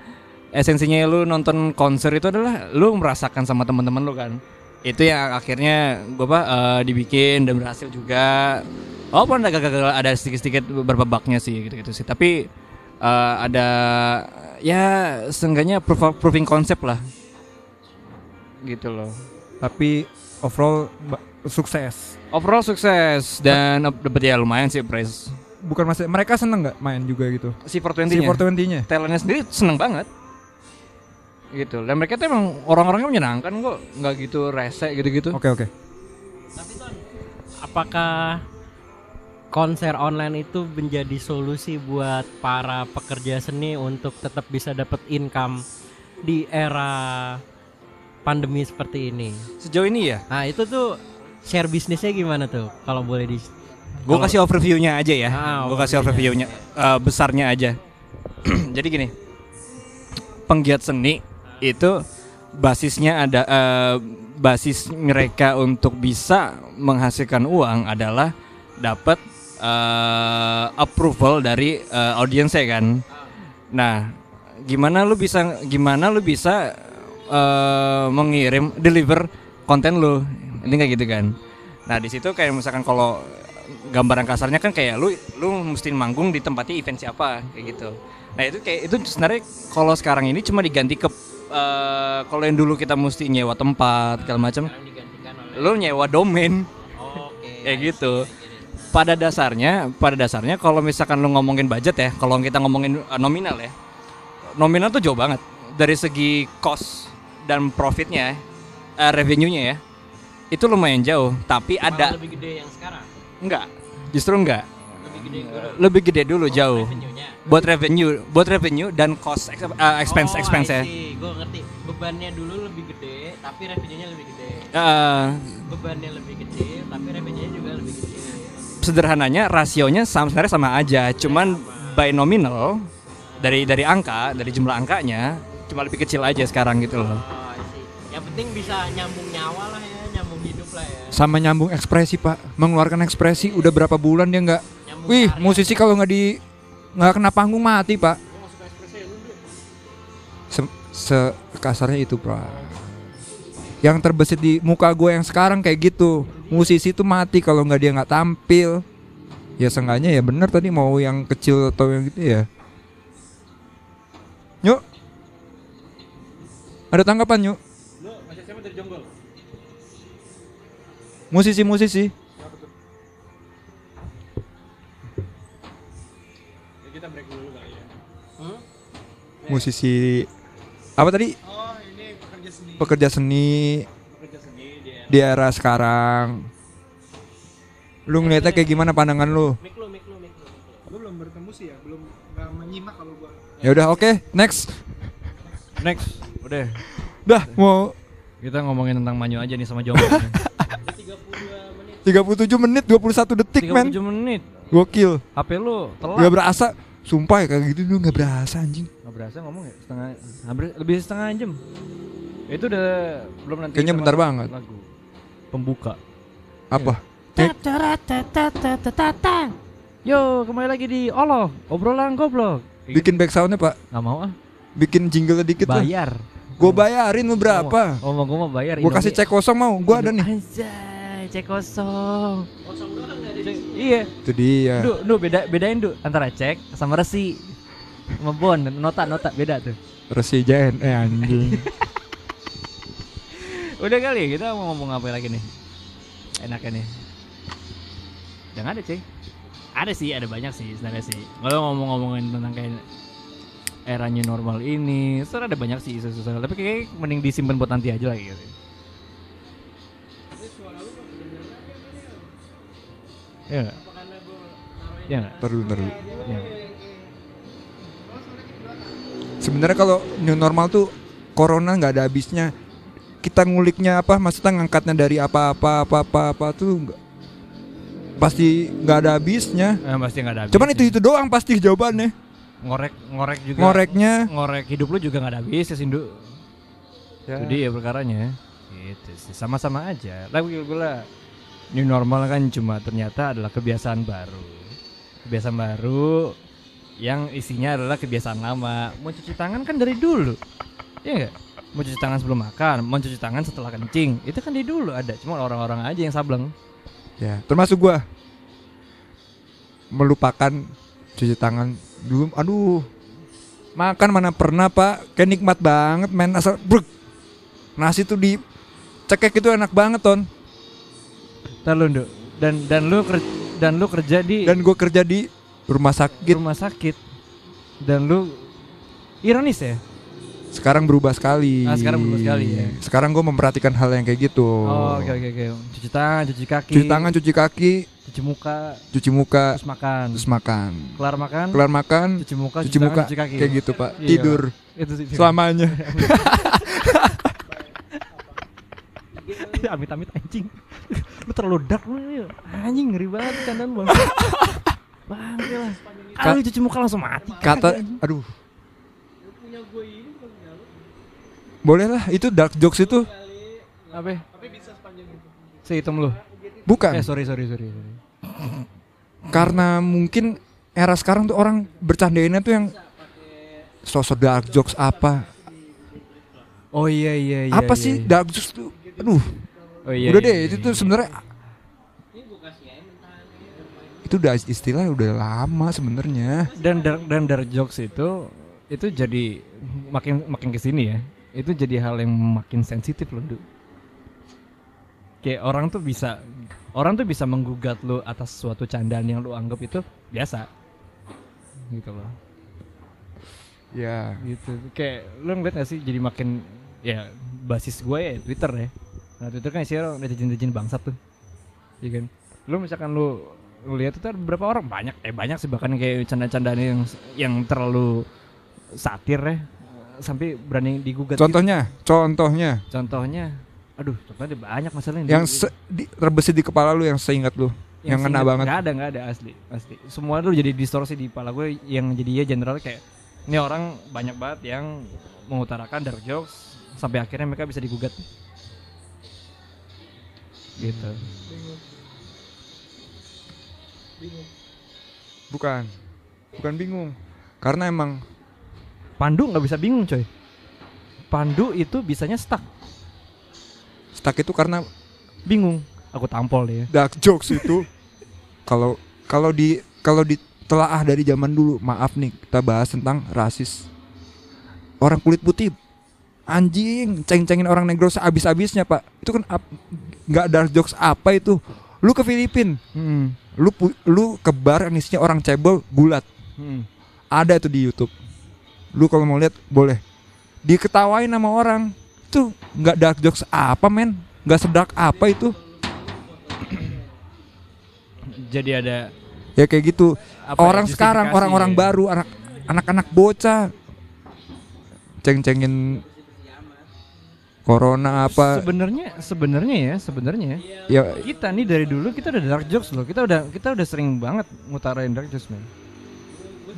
esensinya lu nonton konser itu adalah lu merasakan sama teman-teman lu kan. Itu yang akhirnya gua apa eh, dibikin dan berhasil juga. Walaupun ada gagal ada sedikit-sedikit beberapa bugnya sih gitu-gitu sih. Tapi eh, ada ya seenggaknya proof- proving konsep lah. Gitu loh. tapi overall sukses Overall sukses dan eh, dapat ya lumayan sih prize. Bukan masih mereka seneng nggak main juga gitu? Si si 420-nya. 420 nya talentnya sendiri seneng banget. Gitu. Dan mereka tuh emang orang-orangnya menyenangkan kok. Nggak gitu rese gitu-gitu. Oke oke. Apakah konser online itu menjadi solusi buat para pekerja seni untuk tetap bisa dapat income di era pandemi seperti ini? sejauh ini ya? Nah itu tuh share bisnisnya gimana tuh? Kalau boleh di Gue kasih overview-nya aja ya. Ah, gue kasih overview-nya eh, besarnya aja. Jadi gini, penggiat seni itu basisnya ada eh, basis mereka untuk bisa menghasilkan uang adalah dapat eh, approval dari eh, audiensnya kan. Nah, gimana lu bisa gimana lu bisa eh, mengirim deliver konten lu ini kayak gitu kan. Nah di situ kayak misalkan kalau gambaran kasarnya kan kayak lu lu mesti manggung di tempatnya event siapa kayak gitu. Nah itu kayak itu sebenarnya kalau sekarang ini cuma diganti ke eh, kalau yang dulu kita mesti nyewa tempat segala macam, lu nyewa domain Oke. kayak gitu. Pada dasarnya, pada dasarnya kalau misalkan lu ngomongin budget ya, kalau kita ngomongin eh, nominal ya, nominal tuh jauh banget dari segi cost dan profitnya, eh, revenue-nya ya, itu lumayan jauh. Tapi ada lebih gede yang sekarang. Enggak, justru enggak, Lebih gede dulu. lebih gede dulu jauh. Revenue-nya. Buat revenue, buat revenue dan cost eh, expense oh, expense ya. Gue ngerti. Bebannya dulu lebih gede, tapi revenue-nya lebih gede. Eh, Bebannya lebih gede, tapi revenue-nya juga lebih gede. sederhananya rasionya sama sebenarnya sama aja, cuman by nominal dari dari angka, dari jumlah angkanya cuma lebih kecil aja sekarang gitu loh. Oh. Yang penting bisa nyambung nyawa lah ya, Sama nyambung ekspresi pak, mengeluarkan ekspresi udah berapa bulan dia nggak. Wih, karya. musisi kalau nggak di nggak kena panggung mati pak. Se, se- kasarnya itu pak. Yang terbesit di muka gue yang sekarang kayak gitu. Musisi tuh mati kalau nggak dia nggak tampil. Ya seenggaknya ya bener tadi mau yang kecil atau yang gitu ya. Yuk. Ada tanggapan yuk. Musisi-musisi. Hmm? Musisi apa tadi? Oh, ini pekerja seni. Pekerja seni di era sekarang. Lu ngeliatnya kayak gimana pandangan lu? Mik lu, mik lu, mik lu. Gue belum bertemu sih ya, belum nggak menyimak kalau gua. Ya udah oke, next. Next, udah. Dah mau Kita ngomongin tentang Manyu aja nih sama Jomblo. 37 menit 21 detik men. 37 menit. Gokil. HP lu telat. Gak berasa. Sumpah ya kayak gitu lu gak berasa anjing. Nggak berasa ngomong ya setengah hampir lebih setengah jam. Itu udah belum nanti. Kayaknya bentar banget. Lagu pembuka. Apa? Yo, kembali lagi di Olo, obrolan goblok. Bikin back soundnya pak. Nggak mau ah, Bikin jingle dikit bayar. Gue bayarin lu berapa? Oh, mau gue mau bayar. Gue kasih cek kosong mau. Gue ada nih. Anjay, cek kosong. Kosong doang ada Cek- Iya. Itu dia. Du, du beda bedain du antara cek sama resi. Sama bon, nota nota beda tuh. Resi JNE eh, anjing. Udah kali kita mau ngomong apa lagi nih? Enaknya nih. Nggak ada cuy. Ada sih, ada banyak sih sebenarnya sih. Kalau ngomong-ngomongin tentang kayak era new normal ini, sebenarnya ada banyak sih isu-isu. Tapi kayak mending disimpan buat nanti aja lah gitu. Iya nggak? Iya nggak? Ntar dulu, ntar dulu. Iya. Sebenarnya kalau new normal tuh corona nggak ada habisnya. Kita nguliknya apa? Maksudnya ngangkatnya dari apa-apa apa-apa apa tuh nggak- pasti nggak ada habisnya. Eh, pasti nggak ada. Cuman itu habisnya. itu doang pasti jawabannya. ngorek ngorek juga. Ngoreknya ngorek hidup lu juga nggak ada habis ya Sindu. Ya. Itu dia perkaranya. Gitu sih, sama-sama aja. Tapi gue lah new normal kan cuma ternyata adalah kebiasaan baru. Kebiasaan baru yang isinya adalah kebiasaan lama. Mau cuci tangan kan dari dulu. Iya enggak? Mau cuci tangan sebelum makan, mau cuci tangan setelah kencing. Itu kan dari dulu ada, cuma orang-orang aja yang sableng. Ya, termasuk gua melupakan cuci tangan dulu. Aduh, makan mana pernah pak? Kayak nikmat banget, men asal bruk. Nasi tuh di cekek itu enak banget ton. Ntar lu, Nduk. Dan dan lu kerja, dan lu kerja di Dan gua kerja di rumah sakit. rumah sakit. Dan lu ironis ya? Sekarang berubah sekali. Ah, sekarang berubah sekali, ya. Sekarang gua memperhatikan hal yang kayak gitu. Oh, oke oke oke. Cuci tangan, cuci kaki. Cuci tangan, cuci kaki, cuci muka, cuci muka, terus makan. terus makan. Kelar makan, Kelar makan, cuci muka, cuci tangan, muka, cuci kaki. kayak gitu pak. Iya. Tidur Itu sih. selamanya. amit-amit anjing. Lu terlalu dark lu ini. anjing ngeri banget candaan bang bangke lah Ka- kali cuci muka langsung mati Kata aduh. Boleh lah itu dark jokes itu. apa sehitam lu Bukan. eh sorry sorry sorry, sorry. karena mungkin era sekarang tuh orang bercandainnya tuh yang sosok dark jokes apa oh iya iya iya apa iya, sih iya. dark jokes tuh aduh oh, iya, udah iya, deh iya, itu iya. tuh sebenarnya itu udah istilah udah lama sebenarnya. Dan dark dan dark jokes itu itu jadi makin makin ke sini ya. Itu jadi hal yang makin sensitif loh Du. kayak orang tuh bisa orang tuh bisa menggugat lo atas suatu candaan yang lo anggap itu biasa. Gitu loh. Ya. Gitu. Kayak lo ngeliat gak sih jadi makin ya basis gue ya Twitter ya nah Twitter kan isinya netizen netizen bangsat tuh. Iya kan? Lo misalkan lo lo lihat itu ada beberapa orang? Banyak. Eh banyak sih bahkan kayak canda-candaan yang yang terlalu satir ya. Sampai berani digugat gitu. contohnya? Contohnya? Contohnya? Aduh contohnya banyak masalahnya yang di, terbesit di kepala lu yang seingat lu. Yang ngena seingat- banget. nggak ada nggak ada asli. Asli. Semua tuh jadi distorsi di kepala gue yang jadi ya general kayak ini orang banyak banget yang mengutarakan dark jokes sampai akhirnya mereka bisa digugat gitu. Bukan. Bukan bingung. Karena emang Pandu nggak bisa bingung coy. Pandu itu bisanya stuck. Stuck itu karena bingung. Aku tampol deh ya dark jokes itu. Kalau kalau di kalau ditelaah dari zaman dulu maaf nih kita bahas tentang rasis. Orang kulit putih anjing ceng-cengin orang negro seabis-abisnya pak. Itu kan nggak dark jokes apa itu. Lu ke Filipin. Hmm. lu lu ke bar isinya orang cebol gulat Hmm. ada tuh di YouTube. Lu kalau mau lihat boleh. Diketawain sama orang. Itu nggak dark jokes apa men? Nggak sedark apa itu. Jadi ada ya kayak gitu. Ya, orang sekarang orang-orang ya. baru anak anak-anak bocah. Ceng-cengin corona apa? Sebenarnya sebenarnya ya sebenarnya ya. Ya. Kita nih dari dulu kita udah dark jokes loh. Kita udah kita udah sering banget ngutarain dark jokes men.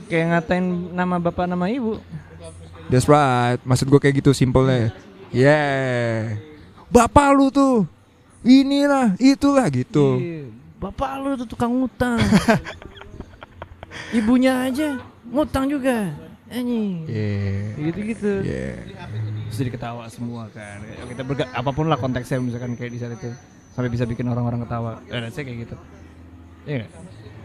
Kayak ngatain nama bapak nama ibu. That's right. Maksud gue kayak gitu simpelnya. Yeah. Bapak lu tuh inilah itulah gitu. Iya, bapak lu tuh tukang ngutang. Ibunya aja ngutang juga. Anjing. Yeah. Gitu gitu yeah terus jadi ketawa semua kan. Ya, kita berga apa pun lah konteksnya misalkan kayak di saat itu sampai bisa bikin orang-orang ketawa. Eh saya kayak gitu. Iya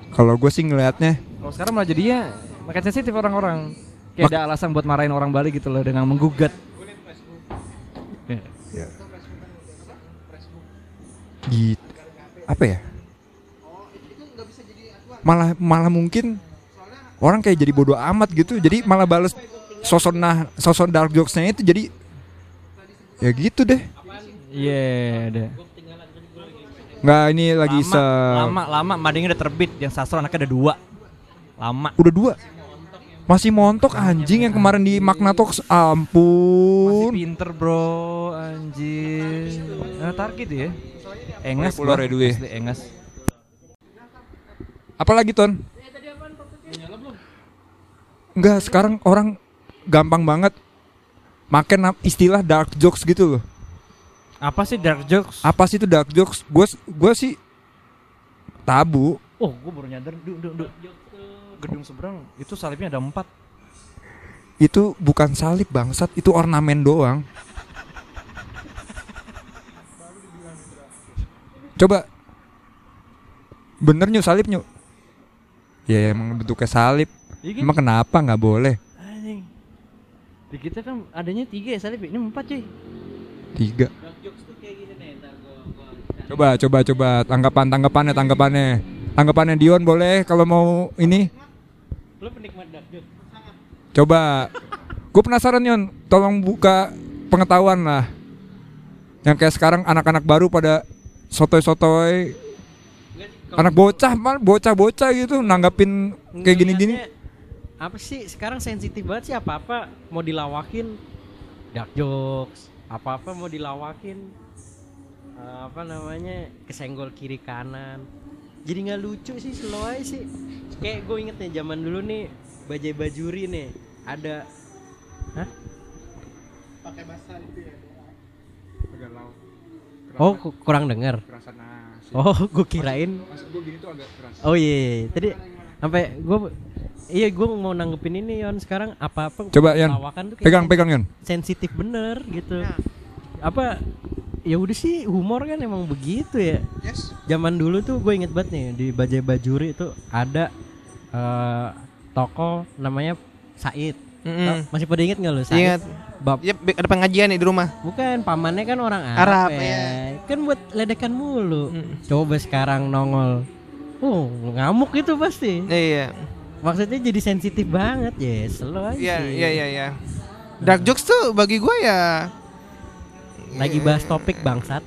kalau gue sih ngelihatnya Kalau sekarang malah jadinya makin sensitif orang-orang. Kayak ada alasan buat marahin orang Bali gitu loh dengan menggugat. Ya. gitu apa ya? Malah malah mungkin orang kayak jadi bodoh amat gitu. Jadi malah bales sosok nah sosok dark jokesnya itu jadi ya gitu deh Iya, deh. nggak ini lagi Lama, se lama, lama. Madingnya udah terbit. Yang sastra anaknya ada dua. Lama. udah dua masih montok anjing yang kemarin di Magnatox Masih ampun pinter bro, anjir. Nah, target ya. Engas Populer gua, ya dulu ya. Engas. apalagi ton Enggak sekarang orang gampang banget makan istilah dark jokes gitu loh Apa sih dark jokes? apa sih itu dark jokes gue gue sih tabu Oh, gue baru nyadar. Du, du, du. Gedung seberang itu salibnya ada empat. itu bukan salib bangsat itu ornamen doang coba bener nyu salib nyu ya emang bentuknya salib Iya emang kenapa nggak boleh. Di kita kan adanya tiga ya salib, ini empat cuy. tiga coba coba coba tanggapan tanggapannya tanggapannya tanggapannya Dion boleh kalau mau ini Lu penikmat dark joke. Coba. Gue penasaran Yon, tolong buka pengetahuan lah. Yang kayak sekarang anak-anak baru pada sotoy-sotoy. Anak bocah mal bocah-bocah gitu nanggapin kayak gini-gini. Apa sih? Sekarang sensitif banget sih apa-apa mau dilawakin. Dark jokes, apa-apa mau dilawakin. Eh, apa namanya? Kesenggol kiri kanan. Jadi nggak lucu sih slow aja sih. Kayak gue inget nih zaman dulu nih bajai bajuri nih ada Hah? Pakai bahasa itu ya. oh ku- kurang dengar. Oh gue kirain maksud gue gini tuh agak keras oh iya, iya. tadi sampai gue iya gue mau nanggepin ini Yon sekarang apa apa Coba, Yon. lawakan tuh kayak pegang pegang Yon sensitif bener gitu apa ya udah sih humor kan emang begitu ya Yes. zaman dulu tuh gue inget banget nih di Bajai Bajuri itu ada eh toko namanya Said Mm-mm. Tau- masih pada inget nggak lo Said Ingat. bab Ya, ada pengajian nih di rumah. bukan pamannya kan orang Arab, Arab, ya. ya. kan buat ledekan mulu Mm. coba sekarang nongol oh ngamuk itu pasti Iya. Maksudnya jadi sensitif banget ya slow aja Iya, iya, iya, iya. Dark jokes tuh bagi gue ya lagi bahas topik bangsat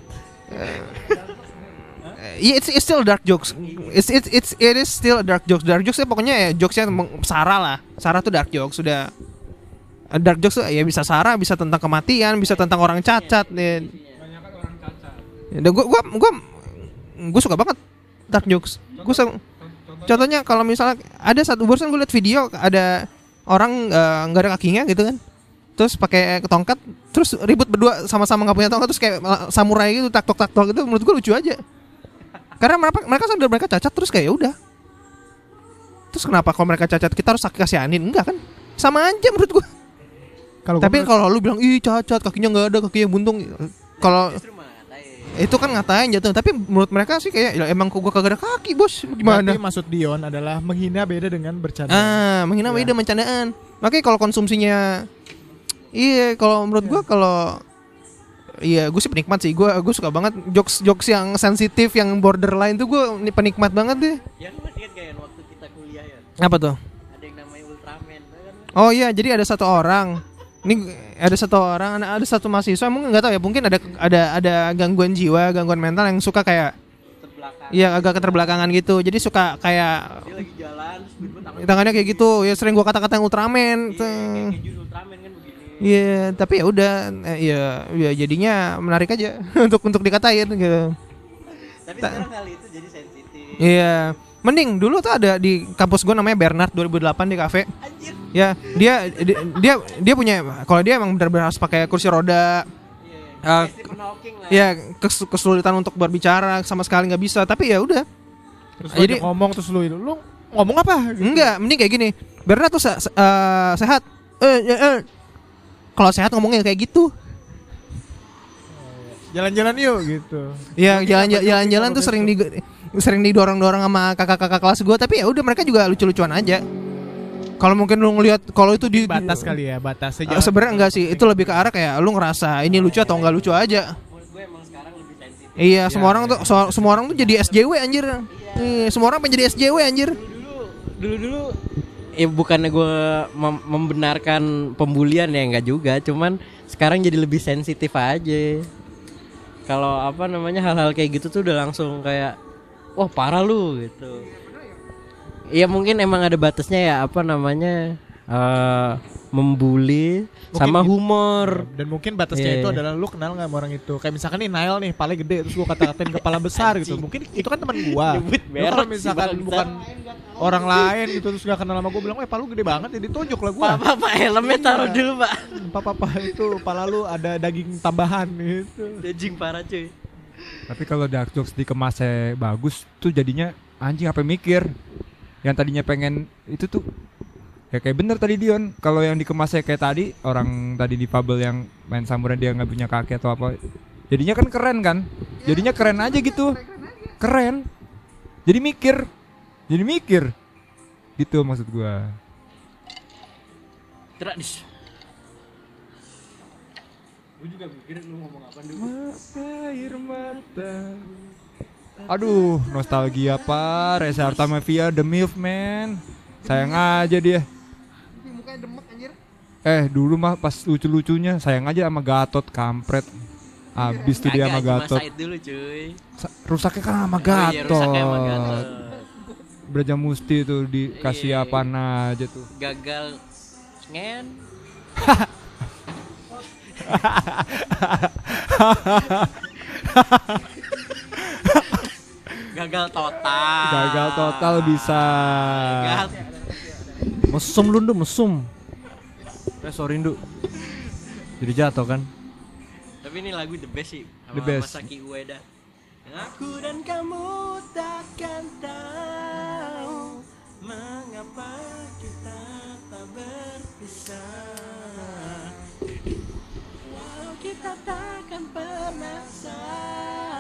Iya, it's, it's still dark jokes. It's it's it's it is still dark jokes. Dark jokes ya pokoknya ya jokesnya Sarah lah. Sarah tuh dark jokes sudah. Dark jokes tuh ya bisa Sarah, bisa tentang kematian, bisa tentang orang cacat. Ya. Ya, gua gua gua gua suka banget dark jokes. Gua suka- contohnya kalau misalnya ada satu barusan gue liat video ada orang eh, nggak ada kakinya gitu kan. Terus pakai tongkat terus ribut berdua sama-sama nggak punya tongkat terus kayak eh, samurai gitu tak tok tak tok gitu menurut gue lucu aja. Karena mereka mereka sadar mereka cacat terus kayak ya udah. Terus kenapa kalau mereka cacat kita harus kasihanin enggak kan? Sama aja menurut gue Kalau gua tapi kalau lu bilang ih cacat kakinya nggak ada kakinya buntung. Kalau itu kan ngatain jatuh tapi menurut mereka sih kayak "Ya, emang gua kagak ada kaki bos gimana Berarti maksud Dion adalah menghina beda dengan bercanda. Ah, menghina Ya. beda mencandaan. Makanya kalau konsumsinya Iya, kalau menurut gua kalau Iya, gue sih penikmat sih. Gue gue suka banget jokes jokes yang sensitif, yang borderline tuh gue penikmat banget deh. ya lu masih ingat ya waktu kita kuliah ya Apa tuh? ada yang namanya Ultraman kan Oh iya, jadi ada satu orang. Ini ada satu orang, ada satu mahasiswa, emang nggak tahu ya, mungkin ada ada ada gangguan jiwa, gangguan mental yang suka kayak Iya agak keterbelakangan gitu. Jadi suka kayak dia lagi jalan tangannya kayak gitu. Ya sering gua kata-kata yang Ultraman. Iya, Ultraman kan begini Iya, tapi ya udah, eh, ya, ya jadinya menarik aja untuk untuk dikatain gitu. tapi sekarang hal itu jadi sensitif Iya, mending dulu tuh ada di kampus gua namanya Bernard 2008 di kafe. anjir Ya, dia dia dia, dia punya kalau dia emang benar-benar harus pakai kursi roda. iya lah Ya, kes- kesulitan untuk berbicara sama sekali nggak bisa, tapi ya udah. Terus Jadi- ngomong terus lu itu, lu ngomong apa? Gitu. Enggak, mending kayak gini. Bernard tuh se- se- eh, sehat. Eh, eh, eh. Kalau sehat ngomongnya kayak gitu. Jalan-jalan yuk gitu. Iya, jalan-jalan kalau tuh sering di sering didorong-dorong sama kakak-kakak kelas gue, tapi ya udah mereka juga lucu-lucuan aja. Kalau mungkin lu ngelihat kalau itu di batas kali ya, batasnya Eh, jangan- sebenarnya enggak sih, itu lebih ke arah kayak lu ngerasa ini lucu atau enggak lucu aja. menurut gue emang sekarang lebih sensitif Iya, semua orang tuh so- semua orang tuh jadi SJW anjir. Iya, semua orang pengen jadi SJW anjir. dulu dulu dulu eh bukannya gue mem- membenarkan pembulian ya enggak juga cuman sekarang jadi lebih sensitif aja kalau apa namanya hal-hal kayak gitu tuh udah langsung kayak wah parah lu gitu Iya mungkin emang ada batasnya ya apa namanya eh membuli sama Mungkin- humor Dan mungkin batasnya Iya, itu adalah lu kenal nggak sama orang itu. Kayak misalkan nih Nail nih, paling gede terus gua kata-katain kepala besar gitu. Mungkin itu kan teman gua. Lu kalau misalkan bangsat. bukan orang lain gitu terus gak kenal sama gua bilang, "Eh, palu gede banget." Ya ditunjuk lah gua. apa apa helmnya taruh Iya. dulu pak Papa itu pala lu ada daging tambahan gitu. Daging parah cuy Tapi kalau dark jokes dikemasnya bagus tuh jadinya anjing apa mikir. Yang tadinya pengen itu tuh ya kayak bener tadi Dion. Kalau yang dikemasnya kayak tadi orang tadi di Fable yang main samurai dia nggak punya kaki atau apa. Jadinya kan keren kan? Jadinya keren aja gitu. Keren. Jadi mikir. Jadi mikir. Gitu maksud gua. Tradis Air mata. Aduh, nostalgia pak. Reza Artamevia, The Milf man. Sayang aja dia. Eh dulu mah pas lucu-lucunya sayang aja sama Gatot kampret. Abis tuh dia sama Gatot. Dulu cuy Sa- Rusaknya kan sama Oh iya, rusaknya sama Gatot. Gatot. Braja Musti tuh dikasih Iya. apa aja tuh. Gagal ngen gagal total. Gagal total bisa. Gagal. Mesum lu Ndu, mesum. Eh sorry Ndu. Jadi jatuh kan? Tapi ini lagu the best sih. Sama The best. Masaki Ueda. Aku dan kamu takkan tahu mengapa kita tak berpisah kita takkan pernah sama